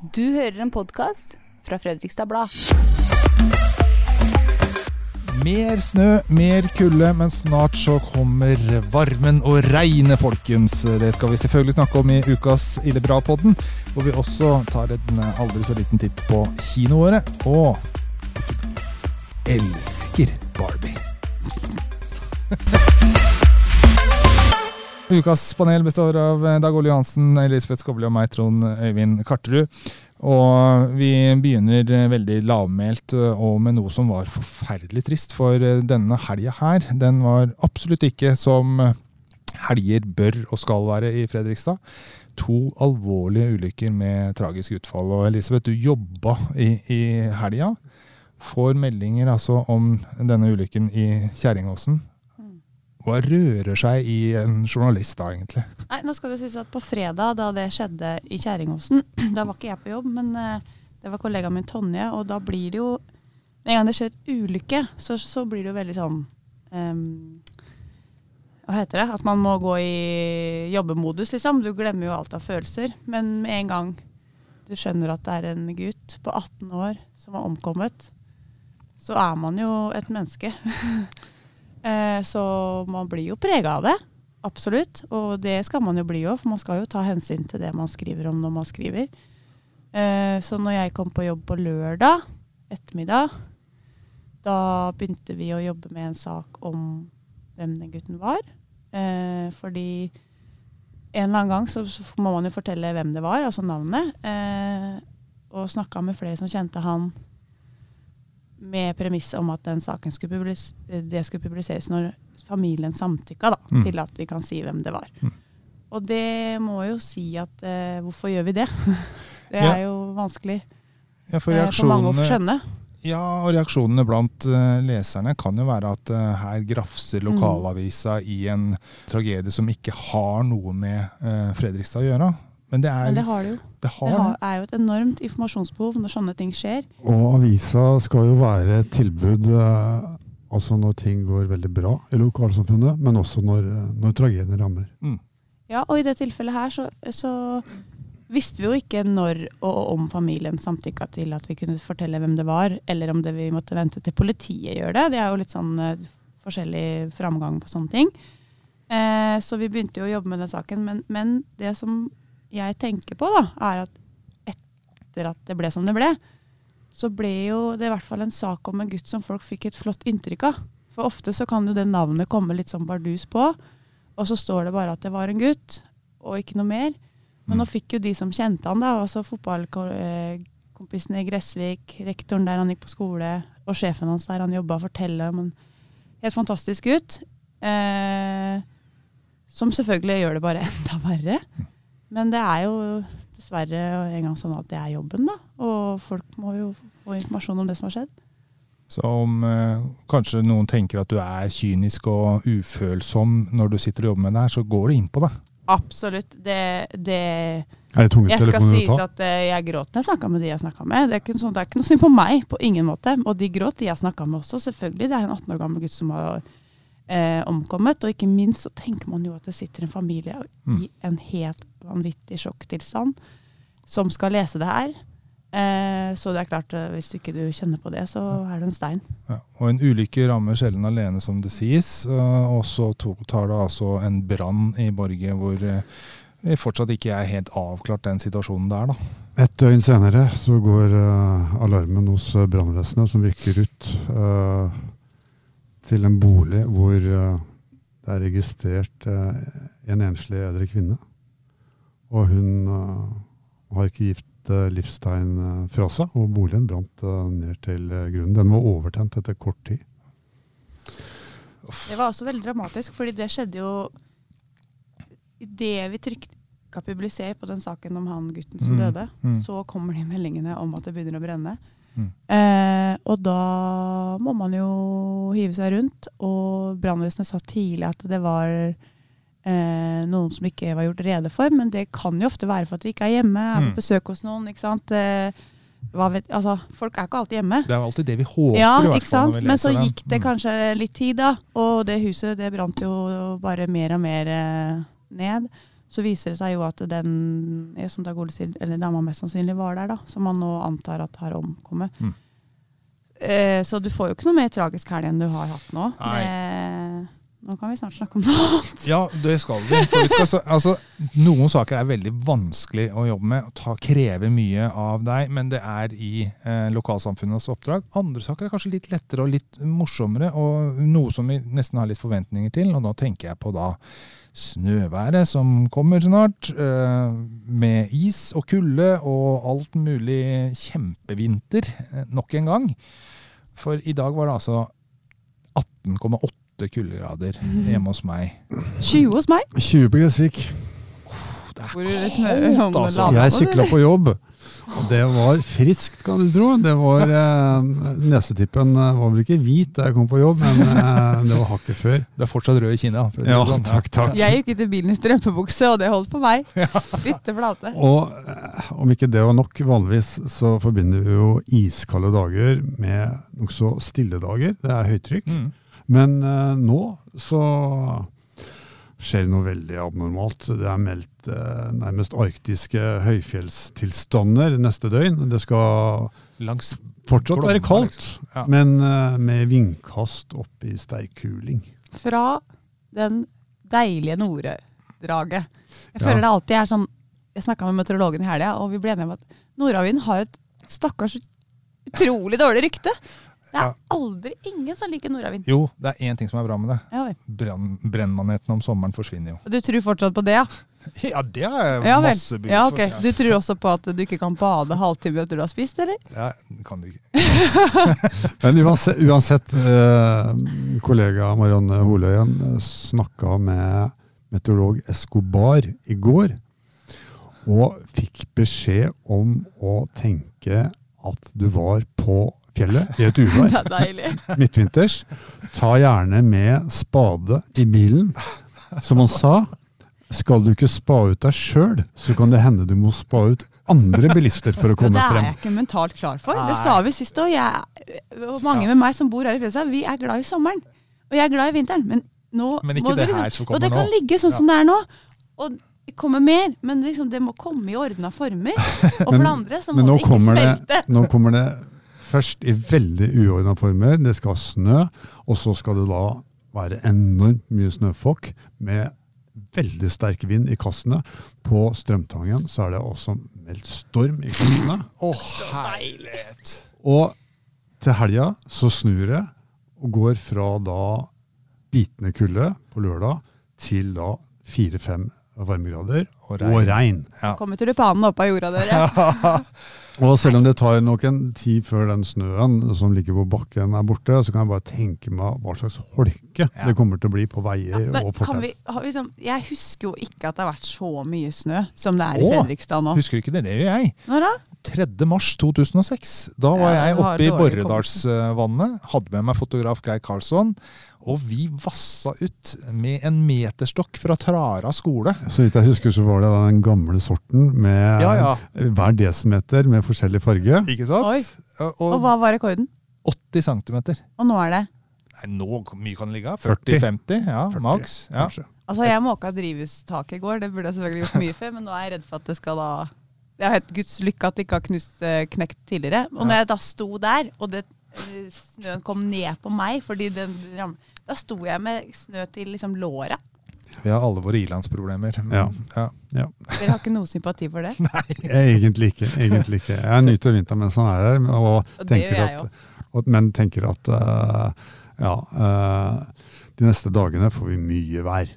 Du hører en podkast fra Fredrikstad Blad. Mer snø, mer kulde, men snart så kommer varmen og regnet, folkens. Det skal vi selvfølgelig snakke om i ukas Ille bra-podden, hvor vi også tar en aldri så liten titt på kinoåret. Og ikke minst elsker Barbie. Ukas panel består av Dag Ole Johansen, Elisabeth Skobli og meg, Trond Øyvind Karterud. Og vi begynner veldig lavmælt og med noe som var forferdelig trist. For denne helga her, den var absolutt ikke som helger bør og skal være i Fredrikstad. To alvorlige ulykker med tragisk utfall. Og Elisabeth, du jobba i, i helga. Får meldinger altså om denne ulykken i Kjerringåsen. Hva rører seg i en journalist da, egentlig? Nei, nå skal det sies at På fredag, da det skjedde i Kjerringåsen, da var ikke jeg på jobb, men uh, det var kollegaen min Tonje. Og da blir det jo Med en gang det skjer et ulykke, så, så blir det jo veldig sånn um, Hva heter det? At man må gå i jobbemodus, liksom. Du glemmer jo alt av følelser. Men med en gang du skjønner at det er en gutt på 18 år som har omkommet, så er man jo et menneske. Eh, så man blir jo prega av det. Absolutt. Og det skal man jo bli òg, for man skal jo ta hensyn til det man skriver om når man skriver. Eh, så når jeg kom på jobb på lørdag ettermiddag, da begynte vi å jobbe med en sak om hvem den gutten var. Eh, fordi en eller annen gang så, må man jo fortelle hvem det var, altså navnet. Og snakka med flere som kjente han med premiss om at den saken skulle publis det skulle publiseres når familien samtykka da, mm. til at vi kan si hvem det var. Mm. Og det må jo si at eh, hvorfor gjør vi det? det er ja. jo vanskelig ja, for, eh, for, mange å skjønne. Ja, og reaksjonene blant uh, leserne kan jo være at uh, her grafser mm. lokalavisa mm. i en tragedie som ikke har noe med uh, Fredrikstad å gjøre. Men det, er, Men det har det jo. Det, har, det er jo et enormt informasjonsbehov når sånne ting skjer. Og avisa skal jo være et tilbud eh, altså når ting går veldig bra i lokalsamfunnet, men også når, når tragedien rammer. Mm. Ja, og i det tilfellet her så, så, visste vi jo ikke når og om familien samtykka til at vi kunne fortelle hvem det var, eller om det vi måtte vente til politiet gjør det. Det er jo litt sånn uh, forskjellig framgang på sånne ting. Eh, så vi begynte jo å jobbe med den saken, men, men det som jeg tenker på, da, er at etter at det ble som det ble, så ble jo det i hvert fall en sak om en gutt som folk fikk et flott inntrykk av. For ofte så kan jo det navnet komme litt sånn bardus på, og så står det bare at det var en gutt, og ikke noe mer. Men mm. nå fikk jo de som kjente han, da, altså fotballkompisene i Gressvik, rektoren der han gikk på skole, og sjefen hans der han jobba, fortelle om en helt fantastisk gutt. Eh, som selvfølgelig gjør det bare enda verre. Men det er jo dessverre en gang sånn at det er jobben, da. Og folk må jo få informasjon om det som har skjedd. Så om eh, kanskje noen tenker at du er kynisk og ufølsom når du sitter og jobber med det her, så går du inn på det. Absolutt. Det, det Er det tunge Jeg skal si sies at uh, jeg gråt når jeg snakka med de jeg snakka med. Det er, ikke sånn, det er ikke noe synd på meg, på ingen måte. Og de gråt, de jeg snakka med også. Selvfølgelig. Det er en 18 år gammel gutt som har eh, omkommet. Og ikke minst så tenker man jo at det sitter en familie mm. i en helt vanvittig sjokktilstand som skal lese det her. Eh, så det er klart, eh, hvis du ikke du kjenner på det, så er det en stein. Ja, og en ulykke rammer sjelden alene, som det sies. Og så tar det altså en brann i Borge hvor eh, fortsatt ikke er helt avklart den situasjonen der, da. Et døgn senere så går uh, alarmen hos brannvesenet, som rykker ut. Uh, til en bolig hvor uh, det er registrert uh, en enslig eldre kvinne. Og hun uh, har ikke gitt livstegn fra seg, og boligen brant ned til grunnen. Den var overtent etter kort tid. Det var også veldig dramatisk, fordi det skjedde jo Idet vi trykka publiser på den saken om han gutten som mm, døde, mm. så kommer de meldingene om at det begynner å brenne. Mm. Eh, og da må man jo hive seg rundt. Og brannvesenet sa tidlig at det var eh, noen som ikke var gjort rede for. Men det kan jo ofte være for at de ikke er hjemme, er på mm. besøk hos noen. ikke sant? Eh, vet, altså, folk er ikke alltid hjemme. Det er alltid det vi håper. Ja, ikke sant? Men så gikk det mm. kanskje litt tid, da. Og det huset det brant jo bare mer og mer eh, ned. Så viser det seg jo at den, eh, som Dag Ole sier, eller dama mest sannsynlig var der, da, som man nå antar at har omkommet. Mm. Eh, så du får jo ikke noe mer tragisk helg enn du har hatt nå. Nei. Det, nå kan vi snart snakke om noe annet. Ja, det skal vi. Vi skal, altså, noen saker er veldig vanskelig å jobbe med, og krever mye av deg, men det er i eh, lokalsamfunnets oppdrag. Andre saker er kanskje litt lettere og litt morsommere, og noe som vi nesten har litt forventninger til. Og da tenker jeg på da snøværet som kommer snart, eh, med is og kulde og alt mulig kjempevinter eh, nok en gang. For i dag var det altså 18,8 kuldegrader hjemme hos meg. 20 hos meg. 20 på Gressvik. Det er kaldt, altså. Jeg sykla på jobb, og det var friskt, kan du tro. Det var eh, Nesetippen eh, var vel ikke hvit da jeg kom på jobb, men eh, det var hakket før. Det er fortsatt rød i si Ja, sånn. takk, takk. Jeg gikk ut i bilen i strømpebukse, og det holdt på meg. Fytte flate. Og eh, om ikke det var nok, vanligvis så forbinder vi jo iskalde dager med nokså stille dager. Det er høytrykk. Mm. Men eh, nå så skjer det noe veldig abnormalt. Det er meldt eh, nærmest arktiske høyfjellstilstander neste døgn. Det skal Langs fortsatt være kaldt, liksom. Ja. men eh, med vindkast opp i sterk kuling. Fra den deilige Norddraget. Jeg Ja. det alltid er sånn Jeg snakka med meteorologen i helga, og vi ble enige om at nordavinden har et stakkars utrolig dårlig rykte. Det er aldri ingen som liker nordavind. Jo, det er én ting som er bra med det. Ja vel. Brennmaneten om sommeren forsvinner jo. Du tror fortsatt på det, ja? Ja, det har jeg Ja masse bevis Ja, for. ok. Du tror også på at du ikke kan bade halvtime etter du har spist, eller? Ja, det kan du ikke. Men uansett, uansett eh, kollega Marianne Holøyen snakka med meteorolog Escobar i går, og fikk beskjed om å tenke at du var på fjellet i et uvær Det er midtvinters. Ta gjerne med spade i bilen. Som han sa, skal du ikke spa ut deg sjøl, så kan det hende du må spa ut andre bilister for å komme frem. det er frem. jeg ikke mentalt klar for. Nei. Det sa vi sist, og, og mange med meg som bor her i Fredrikstad, vi er glad i sommeren. Og jeg er glad i vinteren. Men, nå Men ikke må det her som her som Og det kan nå. ligge sånn Ja. som det er nå. Og det kommer mer, men liksom, det må komme i ordna former. Og for det andre så Men må det ikke kommer Men smelte. nå kommer det først i veldig uordna former. Det skal snø, og så skal det da være enormt mye snøfokk med veldig sterk vind i kastene. På Strømtangen så er det også meldt storm i kastene. Å, herlighet! Og til helga så snur det og går fra da bitende kulde på lørdag til da fire-fem varmegrader Og og regn. regn. Ja. Kommer tulipanene opp av jorda, dere. Og selv om det tar nok en tid før den snøen som ligger på bakken er borte, så kan jeg bare tenke meg hva slags holke Ja. det kommer til å bli på veier Men og fortau. vi, har vi liksom, jeg husker jo ikke at det har vært så mye snø som det er i Fredrikstad nå. Husker du ikke det? Det gjør jeg. Når da? 3. mars 2006. Da var jeg oppe i Borredalsvannet. Hadde med meg fotograf Geir Karlsson. Og vi vassa ut med en meterstokk fra Trara skole. Så vidt jeg husker, så var det den gamle sorten med Ja, ja. hver desimeter med forskjellig farge. Ikke sant? Oi. Og, Og hva var rekorden? 80 cm. Og nå er det Nei, nå mye kan det ligge? 40. 40-50? Ja, 40, maks. Ja. Altså, jeg måka drivhustaket i går, det burde jeg selvfølgelig gjort mye før, men nå er jeg redd for at det skal da Det har hett Guds lykke at det ikke har knust, eh, knekt tidligere. Og når jeg da sto der, og det, eh, snøen kom ned på meg fordi den ram, Da sto jeg med snø til liksom låra. Vi har alle våre ilandsproblemer. Ja. Ja. ja. Dere har ikke noe sympati for det? Egentlig ikke. egentlig ikke. Jeg nyter vinteren mens han er her, og Og det tenker gjør jeg at, og, men tenker at uh, ja, uh, de neste dagene får vi mye vær.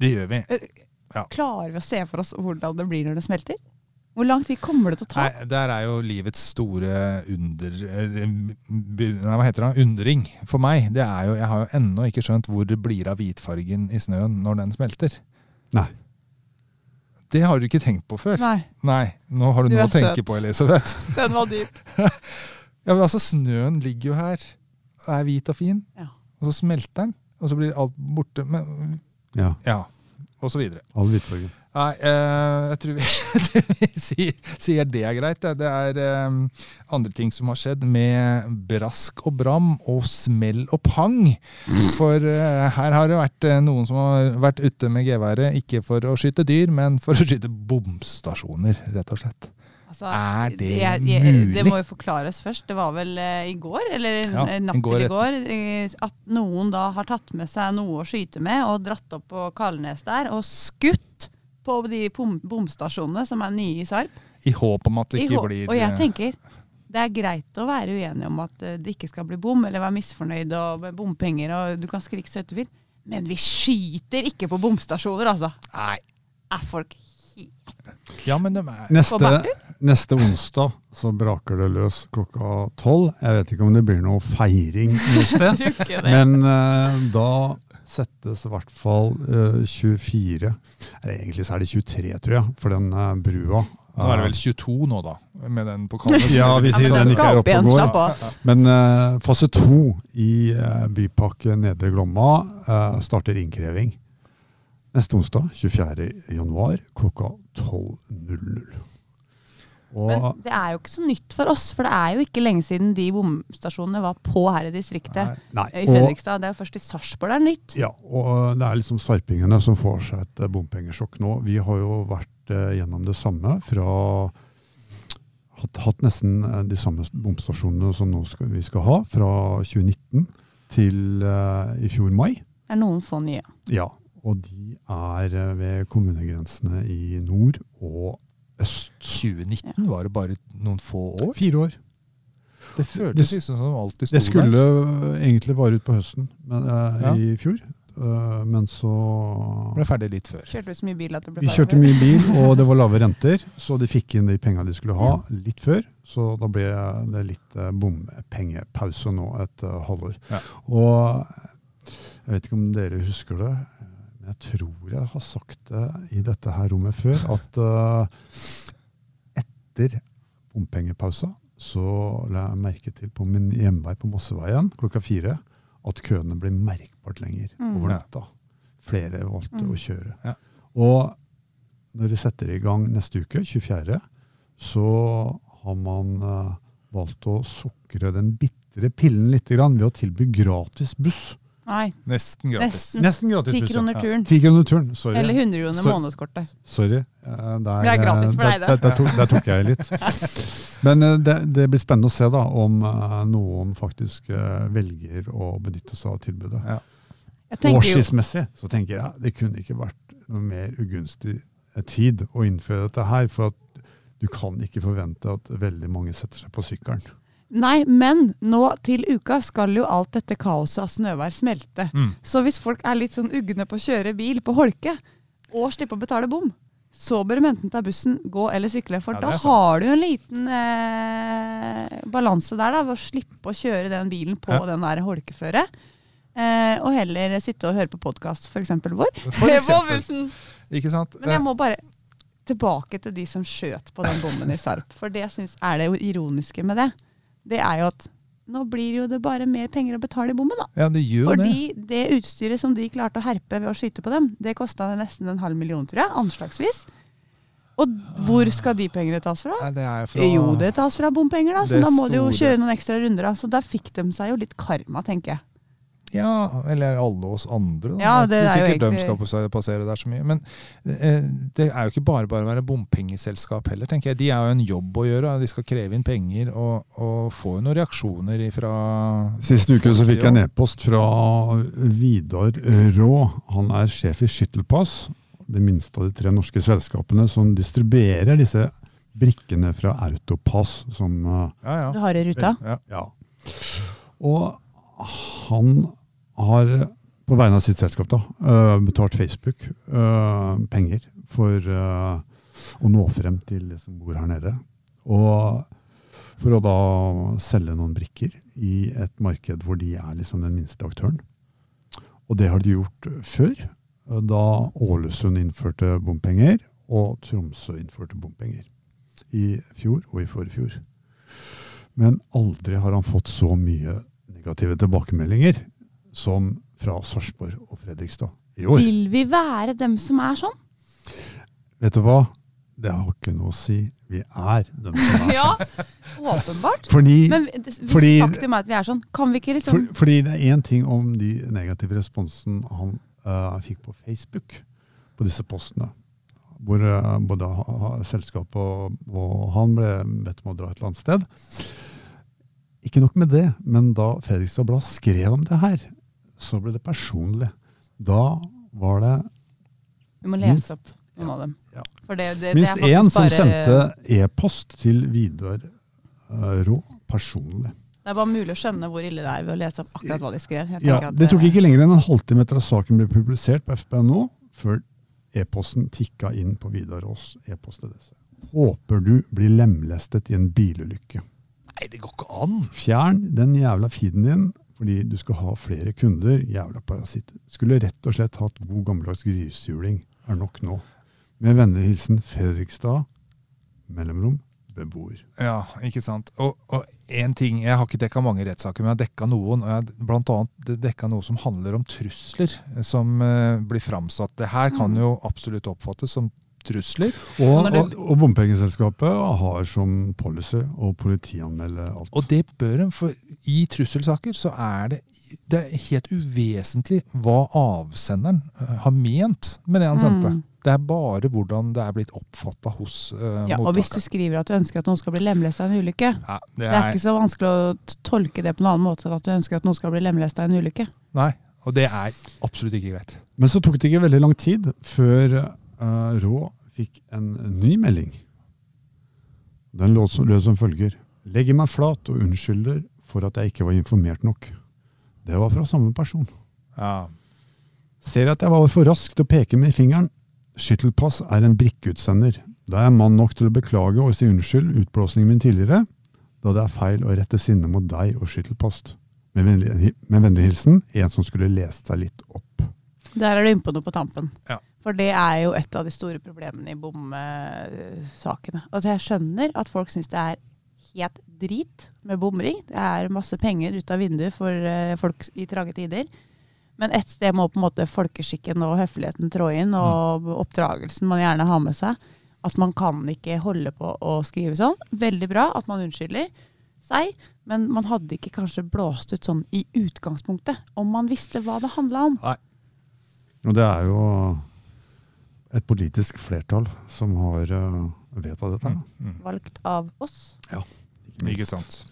Det gjør vi. Ja. Klarer vi å se for oss hvordan det blir når det smelter? Hvor lang tid kommer det til å ta? Nei, der er jo livets store under... Nei, hva heter det? Undring for meg. Det er jo, jeg har jo ennå ikke skjønt hvor det blir av hvitfargen i snøen når den smelter. Nei. Det har du ikke tenkt på før. Nei, Nei, nå har du, Du noe å tenke søt. på, Elisabeth. den var dyp. Ja, men altså, snøen ligger jo her. Er hvit og fin. Ja. Og så smelter den. Og så blir alt borte. Men, Ja, ja, og så videre. all hvitfargen. Nei, eh, jeg tror vi, jeg tror vi sier, sier det er greit. det. Er eh, andre ting som har skjedd med brask og bram og smell og pang. For eh, her har det vært noen som har vært ute med geværet, ikke for å skyte dyr, men for å skyte bomstasjoner, rett og slett. Altså, Er det jeg- jeg- mulig? Det må jo forklares først. Det var vel eh, i går, eller Ja, natt går, til i går, eh, at noen da har tatt med seg noe å skyte med og dratt opp på Kalnes der og skutt på de bomstasjonene som er nye i Sarp. I håp om at det ikke blir og jeg eh, tenker det er greit å være uenig om at eh, det ikke skal bli bom, eller være misfornøyd og med bompenger, og du kan skrike så høyt du vil, men vi skyter ikke på bomstasjoner, altså. Nei. Er folk Ja, men de er Neste, neste onsdag så braker det løs klokka tolv. Jeg vet ikke om det blir noe feiring noe sted. Men uh, da settes i hvert fall uh, 24 Eller egentlig så er det 23, tror jeg, for den uh, brua. Nå er det vel 22 nå, da, med den på Kalnes. Ja, vi sier den ikke er oppe og går. Men uh, fase to i eh, Bypakke Nedre Glomma eh, starter innkreving neste onsdag, 24. januar klokka 12.00. Og Men det er jo ikke så nytt for oss, for det er jo ikke lenge siden de bomstasjonene var på her i distriktet. Nei. Nei, I og, Fredrikstad. Det er jo først i Sarpsborg det er nytt. ja, og det er liksom sarpingene som får seg et eh, bompengesjokk nå. Vi har jo vært eh, gjennom det samme fra hatt, hatt nesten eh, de samme bomstasjonene som nå skal, vi skal ha, fra 2019 til eh, i fjor mai. Det er noen få nye. Ja, og de er eh, ved kommunegrensene i nord og øst. 2019 var det bare noen få år. Fire år. Det føltes liksom som alltid sto Det skulle egentlig vare ut på høsten men, eh, Ja. i fjor, Eh, men så. Ble ferdig litt før. Kjørte vi så mye bil at det ble Vi kjørte mye bil, og det var lave renter, så de fikk inn de penga de skulle ha litt før. Så da ble det litt eh, bompengepause nå et halvår. Ja. Og jeg vet ikke om dere husker det, jeg tror jeg har sagt det i dette her rommet før, at uh, etter bompengepausa så la jeg merke til på min hjemvei på Mosseveien klokka fire at køene ble merkbart lenger Mm. over natta. Flere valgte Mm. å kjøre. Ja. Og når de setter i gang neste uke, 24., så har man uh, valgt å sukre den bitre pillen litt grann ved å tilby gratis buss. Nei, Nesten gratis. Nesten. Nesten gratis ti ja. kroner turen. 10 kroner turen. Sorry. Eller 100 kroner månedskortet. Sorry. Eh, Der, Det er gratis for deg, der, det. der, der, tok, der tok jeg litt. Men eh, det, det blir spennende å se da, om eh, noen faktisk eh, velger å benytte seg av tilbudet. Ja. Årstidsmessig så tenker jeg det kunne ikke vært noe mer ugunstig tid å innføre dette her. For at du kan ikke forvente at veldig mange setter seg på sykkelen. Nei, men nå til uka skal jo alt dette kaoset av snøvær smelte. Mm. Så hvis folk er litt sånn ugne på å kjøre bil på holke, og slippe å betale bom, så bør de enten ta bussen, gå eller sykle. For Ja, da har du en liten eh, balanse der, da, ved å slippe å kjøre den bilen på Ja. den der holkeføret. Eh, og heller sitte og høre på podkast, f.eks. vår. For eksempel. Ikke sant? Men jeg må bare tilbake til de som skjøt på den bommen i Sarp. For det jeg er det ironiske med det, det er jo at nå blir jo det bare mer penger å betale i bommen, da. Ja, det gjør Fordi det. Det utstyret som de klarte å herpe ved å skyte på dem, det kosta nesten en halv million, tror jeg, anslagsvis. Og hvor skal de pengene tas fra? Nei, det er fra Jo, det tas fra bompenger, da. Så da må de jo kjøre noen ekstra runder. da. Så da fikk de seg jo litt karma, tenker jeg. Ja, eller alle oss andre. Da. Ja, det er er jo sikkert de egentlig- skal passere der så mye. Men eh, det er jo ikke bare bare å være bompengeselskap heller, tenker jeg. De er jo en jobb å gjøre. De skal kreve inn penger og, og få noen reaksjoner fra Sist uke så fikk jeg en e-post fra Vidar Rå. Han er sjef i Skyttelpass, det minste av de tre norske selskapene som distribuerer disse brikkene fra Autopass. Som, eh, Ja, ja. Du har i ruta. ja. ja. Og han har på vegne av sitt selskap da, eh, betalt Facebook eh, penger for eh, å nå frem til de som bor her nede. Og for å da selge noen brikker i et marked hvor de er liksom den minste aktøren. Og det har de gjort før, da Ålesund innførte bompenger og Tromsø innførte bompenger. I fjor og i forfjor. Men aldri har han fått så mye negative tilbakemeldinger som fra Sarpsborg og Fredrikstad i år. Vil vi være dem som er sånn? vet du hva? Det har ikke noe å si. Vi er dem som er. sånn. Ja, åpenbart. Fordi, Men Fordi- faktum er at vi er sånn, kan vi ikke for, liksom fordi det er én ting om de negative responsene han uh, fikk på Facebook på disse postene. Hvor eh, både selskapet og, og han ble bedt om å dra et eller annet sted. Ikke nok med det, men da Fredrikstad Blad skrev om det her, så ble det personlig. Da var det Vi må lese opp noen av dem. Ja. For det, det, minst det én som bare- sendte e-post til Vidar uh, Rå personlig. Det er bare mulig å skjønne hvor ille det er ved å lese opp akkurat hva de skrev. Jeg Ja, at det tok ikke lenger enn en halvtime etter at saken ble publisert på FBNO, før e-posten tikka inn på Vidar Aas e-postadresse. Håper du blir lemlestet i en bilulykke. Nei, det går ikke an! Fjern den jævla feeden din fordi du skal ha flere kunder. Jævla parasitter. Skulle rett og slett hatt god gammeldags grishjuling. Er nok nå. Med vennlig hilsen Fredrikstad, mellomrom, beboer. Ja, ikke sant. Og, én en ting, Jeg har ikke dekka mange rettssaker, men jeg har dekka noen. og jeg har Blant annet dekka noe som handler om trusler, eh, som uh, blir framsatt. Det her kan jo absolutt oppfattes som trusler. Og, og, det- og bompengeselskapet har som policy å politianmelde alt. Og det bør en, for i trusselsaker så er det, det er helt uvesentlig hva avsenderen eh, har ment med det han sendte. Mm. Det er bare hvordan det er blitt oppfatta hos uh, Ja, og hvis du skriver at du ønsker at noen skal bli lemlesta i en ulykke, ja, det det er er, ikke så vanskelig å tolke det på en annen måte enn at du ønsker at noen skal bli lemlesta i en ulykke. Nei, og det er absolutt ikke greit. Men så tok det ikke veldig lang tid før eh, Rå fikk en ny melding. Den lød som, lød som følger. Legger meg flat og unnskylder for at jeg ikke var informert nok. Det var fra samme person. Ja, Ser at jeg var for rask til å peke med fingeren. Skyttelpass er en brikkeutsender. Da er jeg mann nok til å beklage og si unnskyld utblåsningen min tidligere, da det er feil å rette sinne mot deg og skyttelpost. Med vennlig, med vennlig hilsen en som skulle lest seg litt opp. Der er du inne på noe på tampen. Ja. For det er jo et av de store problemene i bomsakene. Altså jeg skjønner at folk syns det er helt drit med bomring. Det er masse penger ut av vinduet for eh, folk i trange tider. Men ett sted må på en måte folkeskikken og høfligheten trå inn, og oppdragelsen man gjerne har med seg. At man kan ikke holde på å skrive sånn. Veldig bra at man unnskylder seg, men man hadde ikke kanskje blåst ut sånn i utgangspunktet, om man visste hva det handla om. Nei. Og det er jo et politisk flertall som har uh, vedtatt dette. Mm, mm. Valgt av oss. Ja, Ikke sant.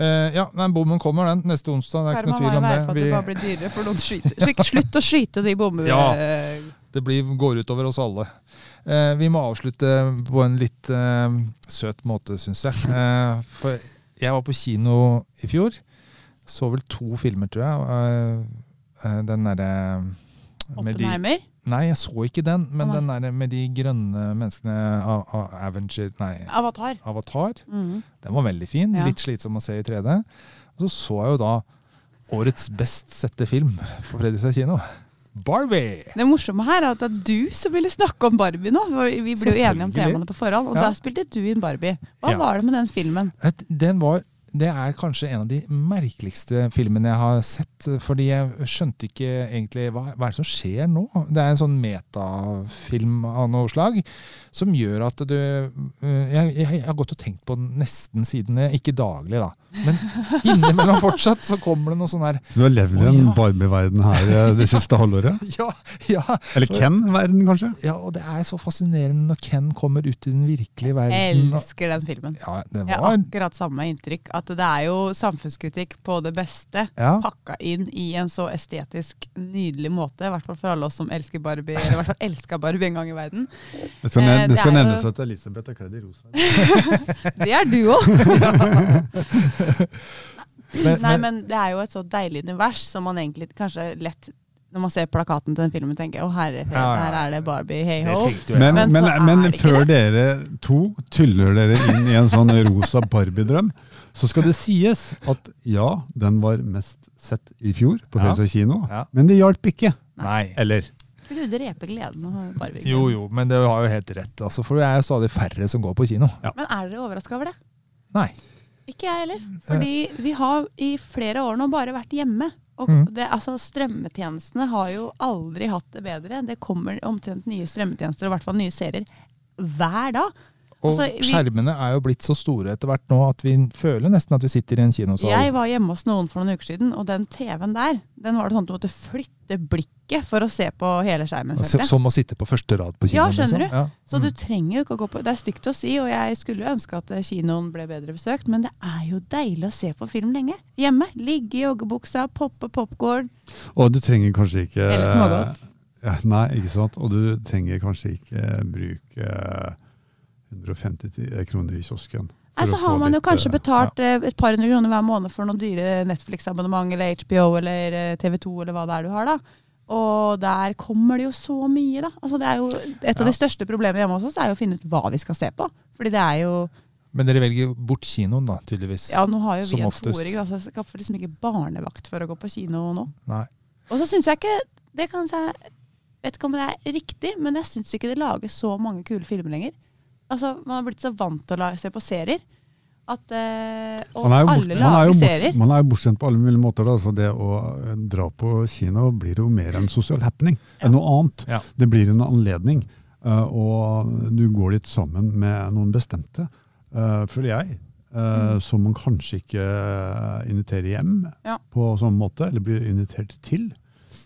Uh, ja, nei, bommen kommer den neste onsdag. Det er ikke noe tvil om det. for at det bare blir dyrere for noen skyter. Slutt, å skyte de bommene. Ja. Det blir, går utover oss alle. Uh, vi må avslutte på en litt søt måte, syns jeg. Eh, for jeg var på kino i fjor. Så vel to filmer, tror jeg. Den derre Oppenheimer. Nei, jeg så ikke den, men den der med de grønne menneskene av, av Avenger Nei, Avatar. Avatar. mm. Den var veldig fin. Ja. Litt slitsom å se i 3D. Og så så jeg jo da årets best sette film på Fredrikstad kino. Barbie! Det morsomme her er at det er du som ville snakke om Barbie nå. Vi ble jo enige om temaene på forhånd, og Ja. da spilte du inn Barbie. Hva Ja. var det med den filmen? Den var, det er kanskje en av de merkeligste filmene jeg har sett. Fordi jeg skjønte ikke egentlig hva, hva er det som skjer nå. Det er en sånn metafilm av noe slag som gjør at du øh, jeg, jeg, jeg har gått og tenkt på den nesten siden Ikke daglig, da. Men innimellom fortsatt så kommer det noe sånn her Så du har levd i en ja. Barbie-verden her eh, det siste halvåret? Ja, ja. Eller Ken-verden, kanskje? Ja, og det er så fascinerende når Ken kommer ut i den virkelige verden. Jeg Elsker den filmen. Ja, det Jeg har akkurat samme inntrykk. At det er jo samfunnskritikk på det beste. ja. Pakka inn i en så estetisk nydelig måte. I hvert fall for alle oss som elsker Barbie, eller i hvert fall elska Barbie en gang i verden. Det skal, Eh, det det skal nevnes jo- at Elisabeth er kledd i rosa. Det er du òg! Nei, men, det er jo et så deilig univers som man egentlig kanskje lett Når man ser plakaten til den filmen, tenker jeg å herre Ja, ja, ja. her er det Barbie, hey ho. Men, Men men, så men, er før det. dere to tyller dere inn i en sånn rosa Barbie-drøm, så skal det sies at ja, den var mest sett i fjor på Ja. Fredrikstad kino, Ja. men det hjalp ikke. Nei. Eller? Vil du drepe gleden av? Jo, jo, men det har jo helt rett. Altså, for det er jo stadig færre som går på kino. Men er dere overraska over det? Nei. Ikke jeg heller. Fordi vi har i flere år nå bare vært hjemme Og Mm. det, altså, strømmetjenestene har jo aldri hatt det bedre. Det kommer omtrent nye strømmetjenester, og i hvert fall nye serier, hver dag. Og Altså, vi- skjermene er jo blitt så store etter hvert nå at vi føler nesten at vi sitter i en kinosal. Jeg var hjemme hos noen for noen uker siden, og den TV-en der, den var det sånn at du måtte flytte blikket for å se på hele skjermen. Så- Som å sitte på første rad på kinoen? Ja, skjønner liksom. du? Ja. Så du Mm. trenger jo ikke å gå på Det er stygt å si, og jeg skulle ønske at eh, kinoen ble bedre besøkt, men det er jo deilig å se på film lenge. Hjemme. Ligge i joggebuksa, poppe popkorn. Og du trenger kanskje ikke Eller smågodt. Ja, nei, ikke sant. Og du trenger kanskje ikke bruke 150 kroner i kiosken. Nei, så har man jo litt, kanskje eh, betalt ja. et par hundre kroner hver måned for noen dyre Netflix-abonnement eller HBO eller eh, TV2 eller hva det er du har, da. Og der kommer det jo så mye, da. Altså, det er jo et av Ja. de største problemene hjemme hos oss er jo å finne ut hva vi skal se på. Fordi det er jo Men dere velger bort kinoen, da, tydeligvis. Ja, nå har jo vi en toåring, da, så jeg skaffer liksom ikke barnevakt for å gå på kino nå. Nei. Og så syns jeg ikke Det kan jeg vet ikke om det er riktig, men jeg syns ikke det lages så mange kule filmer lenger. Altså, Man har blitt så vant til å se på serier. At, eh, og Man er jo, alle man er lager serier. man er jo bortskjemt på alle mulige måter. Da. Så det å eh, dra på kino blir jo mer en sosial happening enn noe annet. Ja. Det blir en anledning, eh, og du går dit sammen med noen bestemte, eh, føler jeg. eh, Mm. Som man kanskje ikke inviterer hjem Ja. på sånn måte, eller blir invitert til.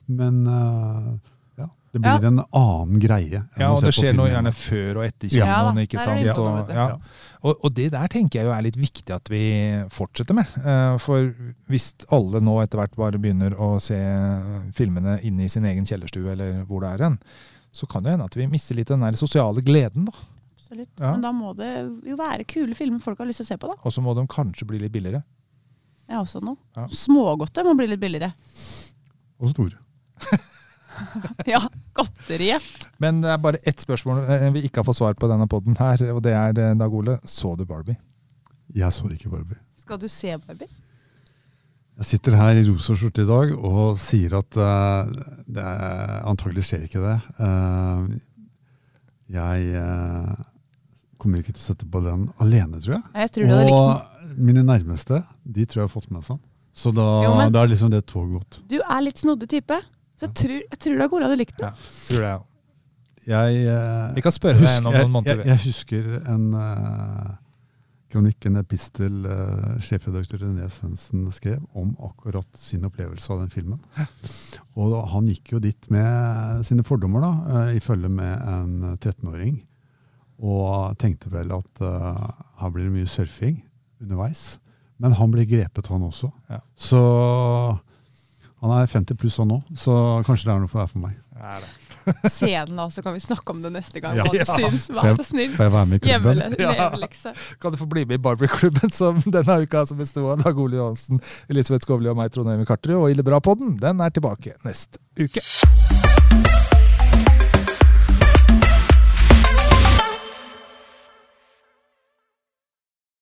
Men eh, ja, det blir Ja. en annen greie. Ja, og det skjer noe gjerne før og etter kinoen, Ja ikke sant? det Og, ja. og, og det der tenker jeg jo er litt viktig at vi fortsetter med. Eh, For hvis alle nå etter hvert bare begynner å se filmene inne i sin egen kjellerstue, eller hvor det er hen, så kan det hende at vi mister litt den der sosiale gleden, da. Absolutt. Ja. Men da må det jo være kule filmer folk har lyst til å se på, da. Og så må de kanskje bli litt billigere. Ja, også noe. Ja. Smågodtet må bli litt billigere. Og store. Ja, godteriet. Men det er bare ett spørsmål eh, vi ikke har fått svar på denne poden her, og det er eh, Dag Ole, så du Barbie? Jeg så ikke Barbie. Skal du se Barbie? Jeg sitter her i rosa skjorte i dag og sier at uh, det er, antagelig skjer ikke det. Uh, jeg uh, kommer ikke til å sette på den alene, tror jeg. Jeg tror. Og mine nærmeste, de tror jeg har fått med seg den. Så da, Jo, men- da er liksom det toget gått. Du er litt snodde type. Så jeg tror, jeg tror Dag Ole hadde likt den. Ja, tror det, ja. Jeg, eh, Vi kan spørre deg husker, om jeg, noen måneder. jeg, jeg husker en eh, kronikk, en epistel, uh, sjefredaktør René Svendsen skrev om akkurat sin opplevelse av den filmen. Og da, han gikk jo dit med sine fordommer, da, eh, i følge med en 13-åring. Og tenkte vel at eh, her blir det mye surfing underveis. Men han ble grepet, han også. Ja. Så han er 50 pluss han nå, så kanskje det er noe for, for meg. Ja, det. Se den da, så kan vi snakke om det neste gang. Ja. Hva du syns. Vær så snill. Får jeg være med i klubben? Ja. Kan du få bli med i Barbie-klubben som denne uka som besto av Dag Ole Johansen, Elisabeth Skovli og meg, Trond Øyvind Karterud. Og Ille Bra-podden, den er tilbake neste uke.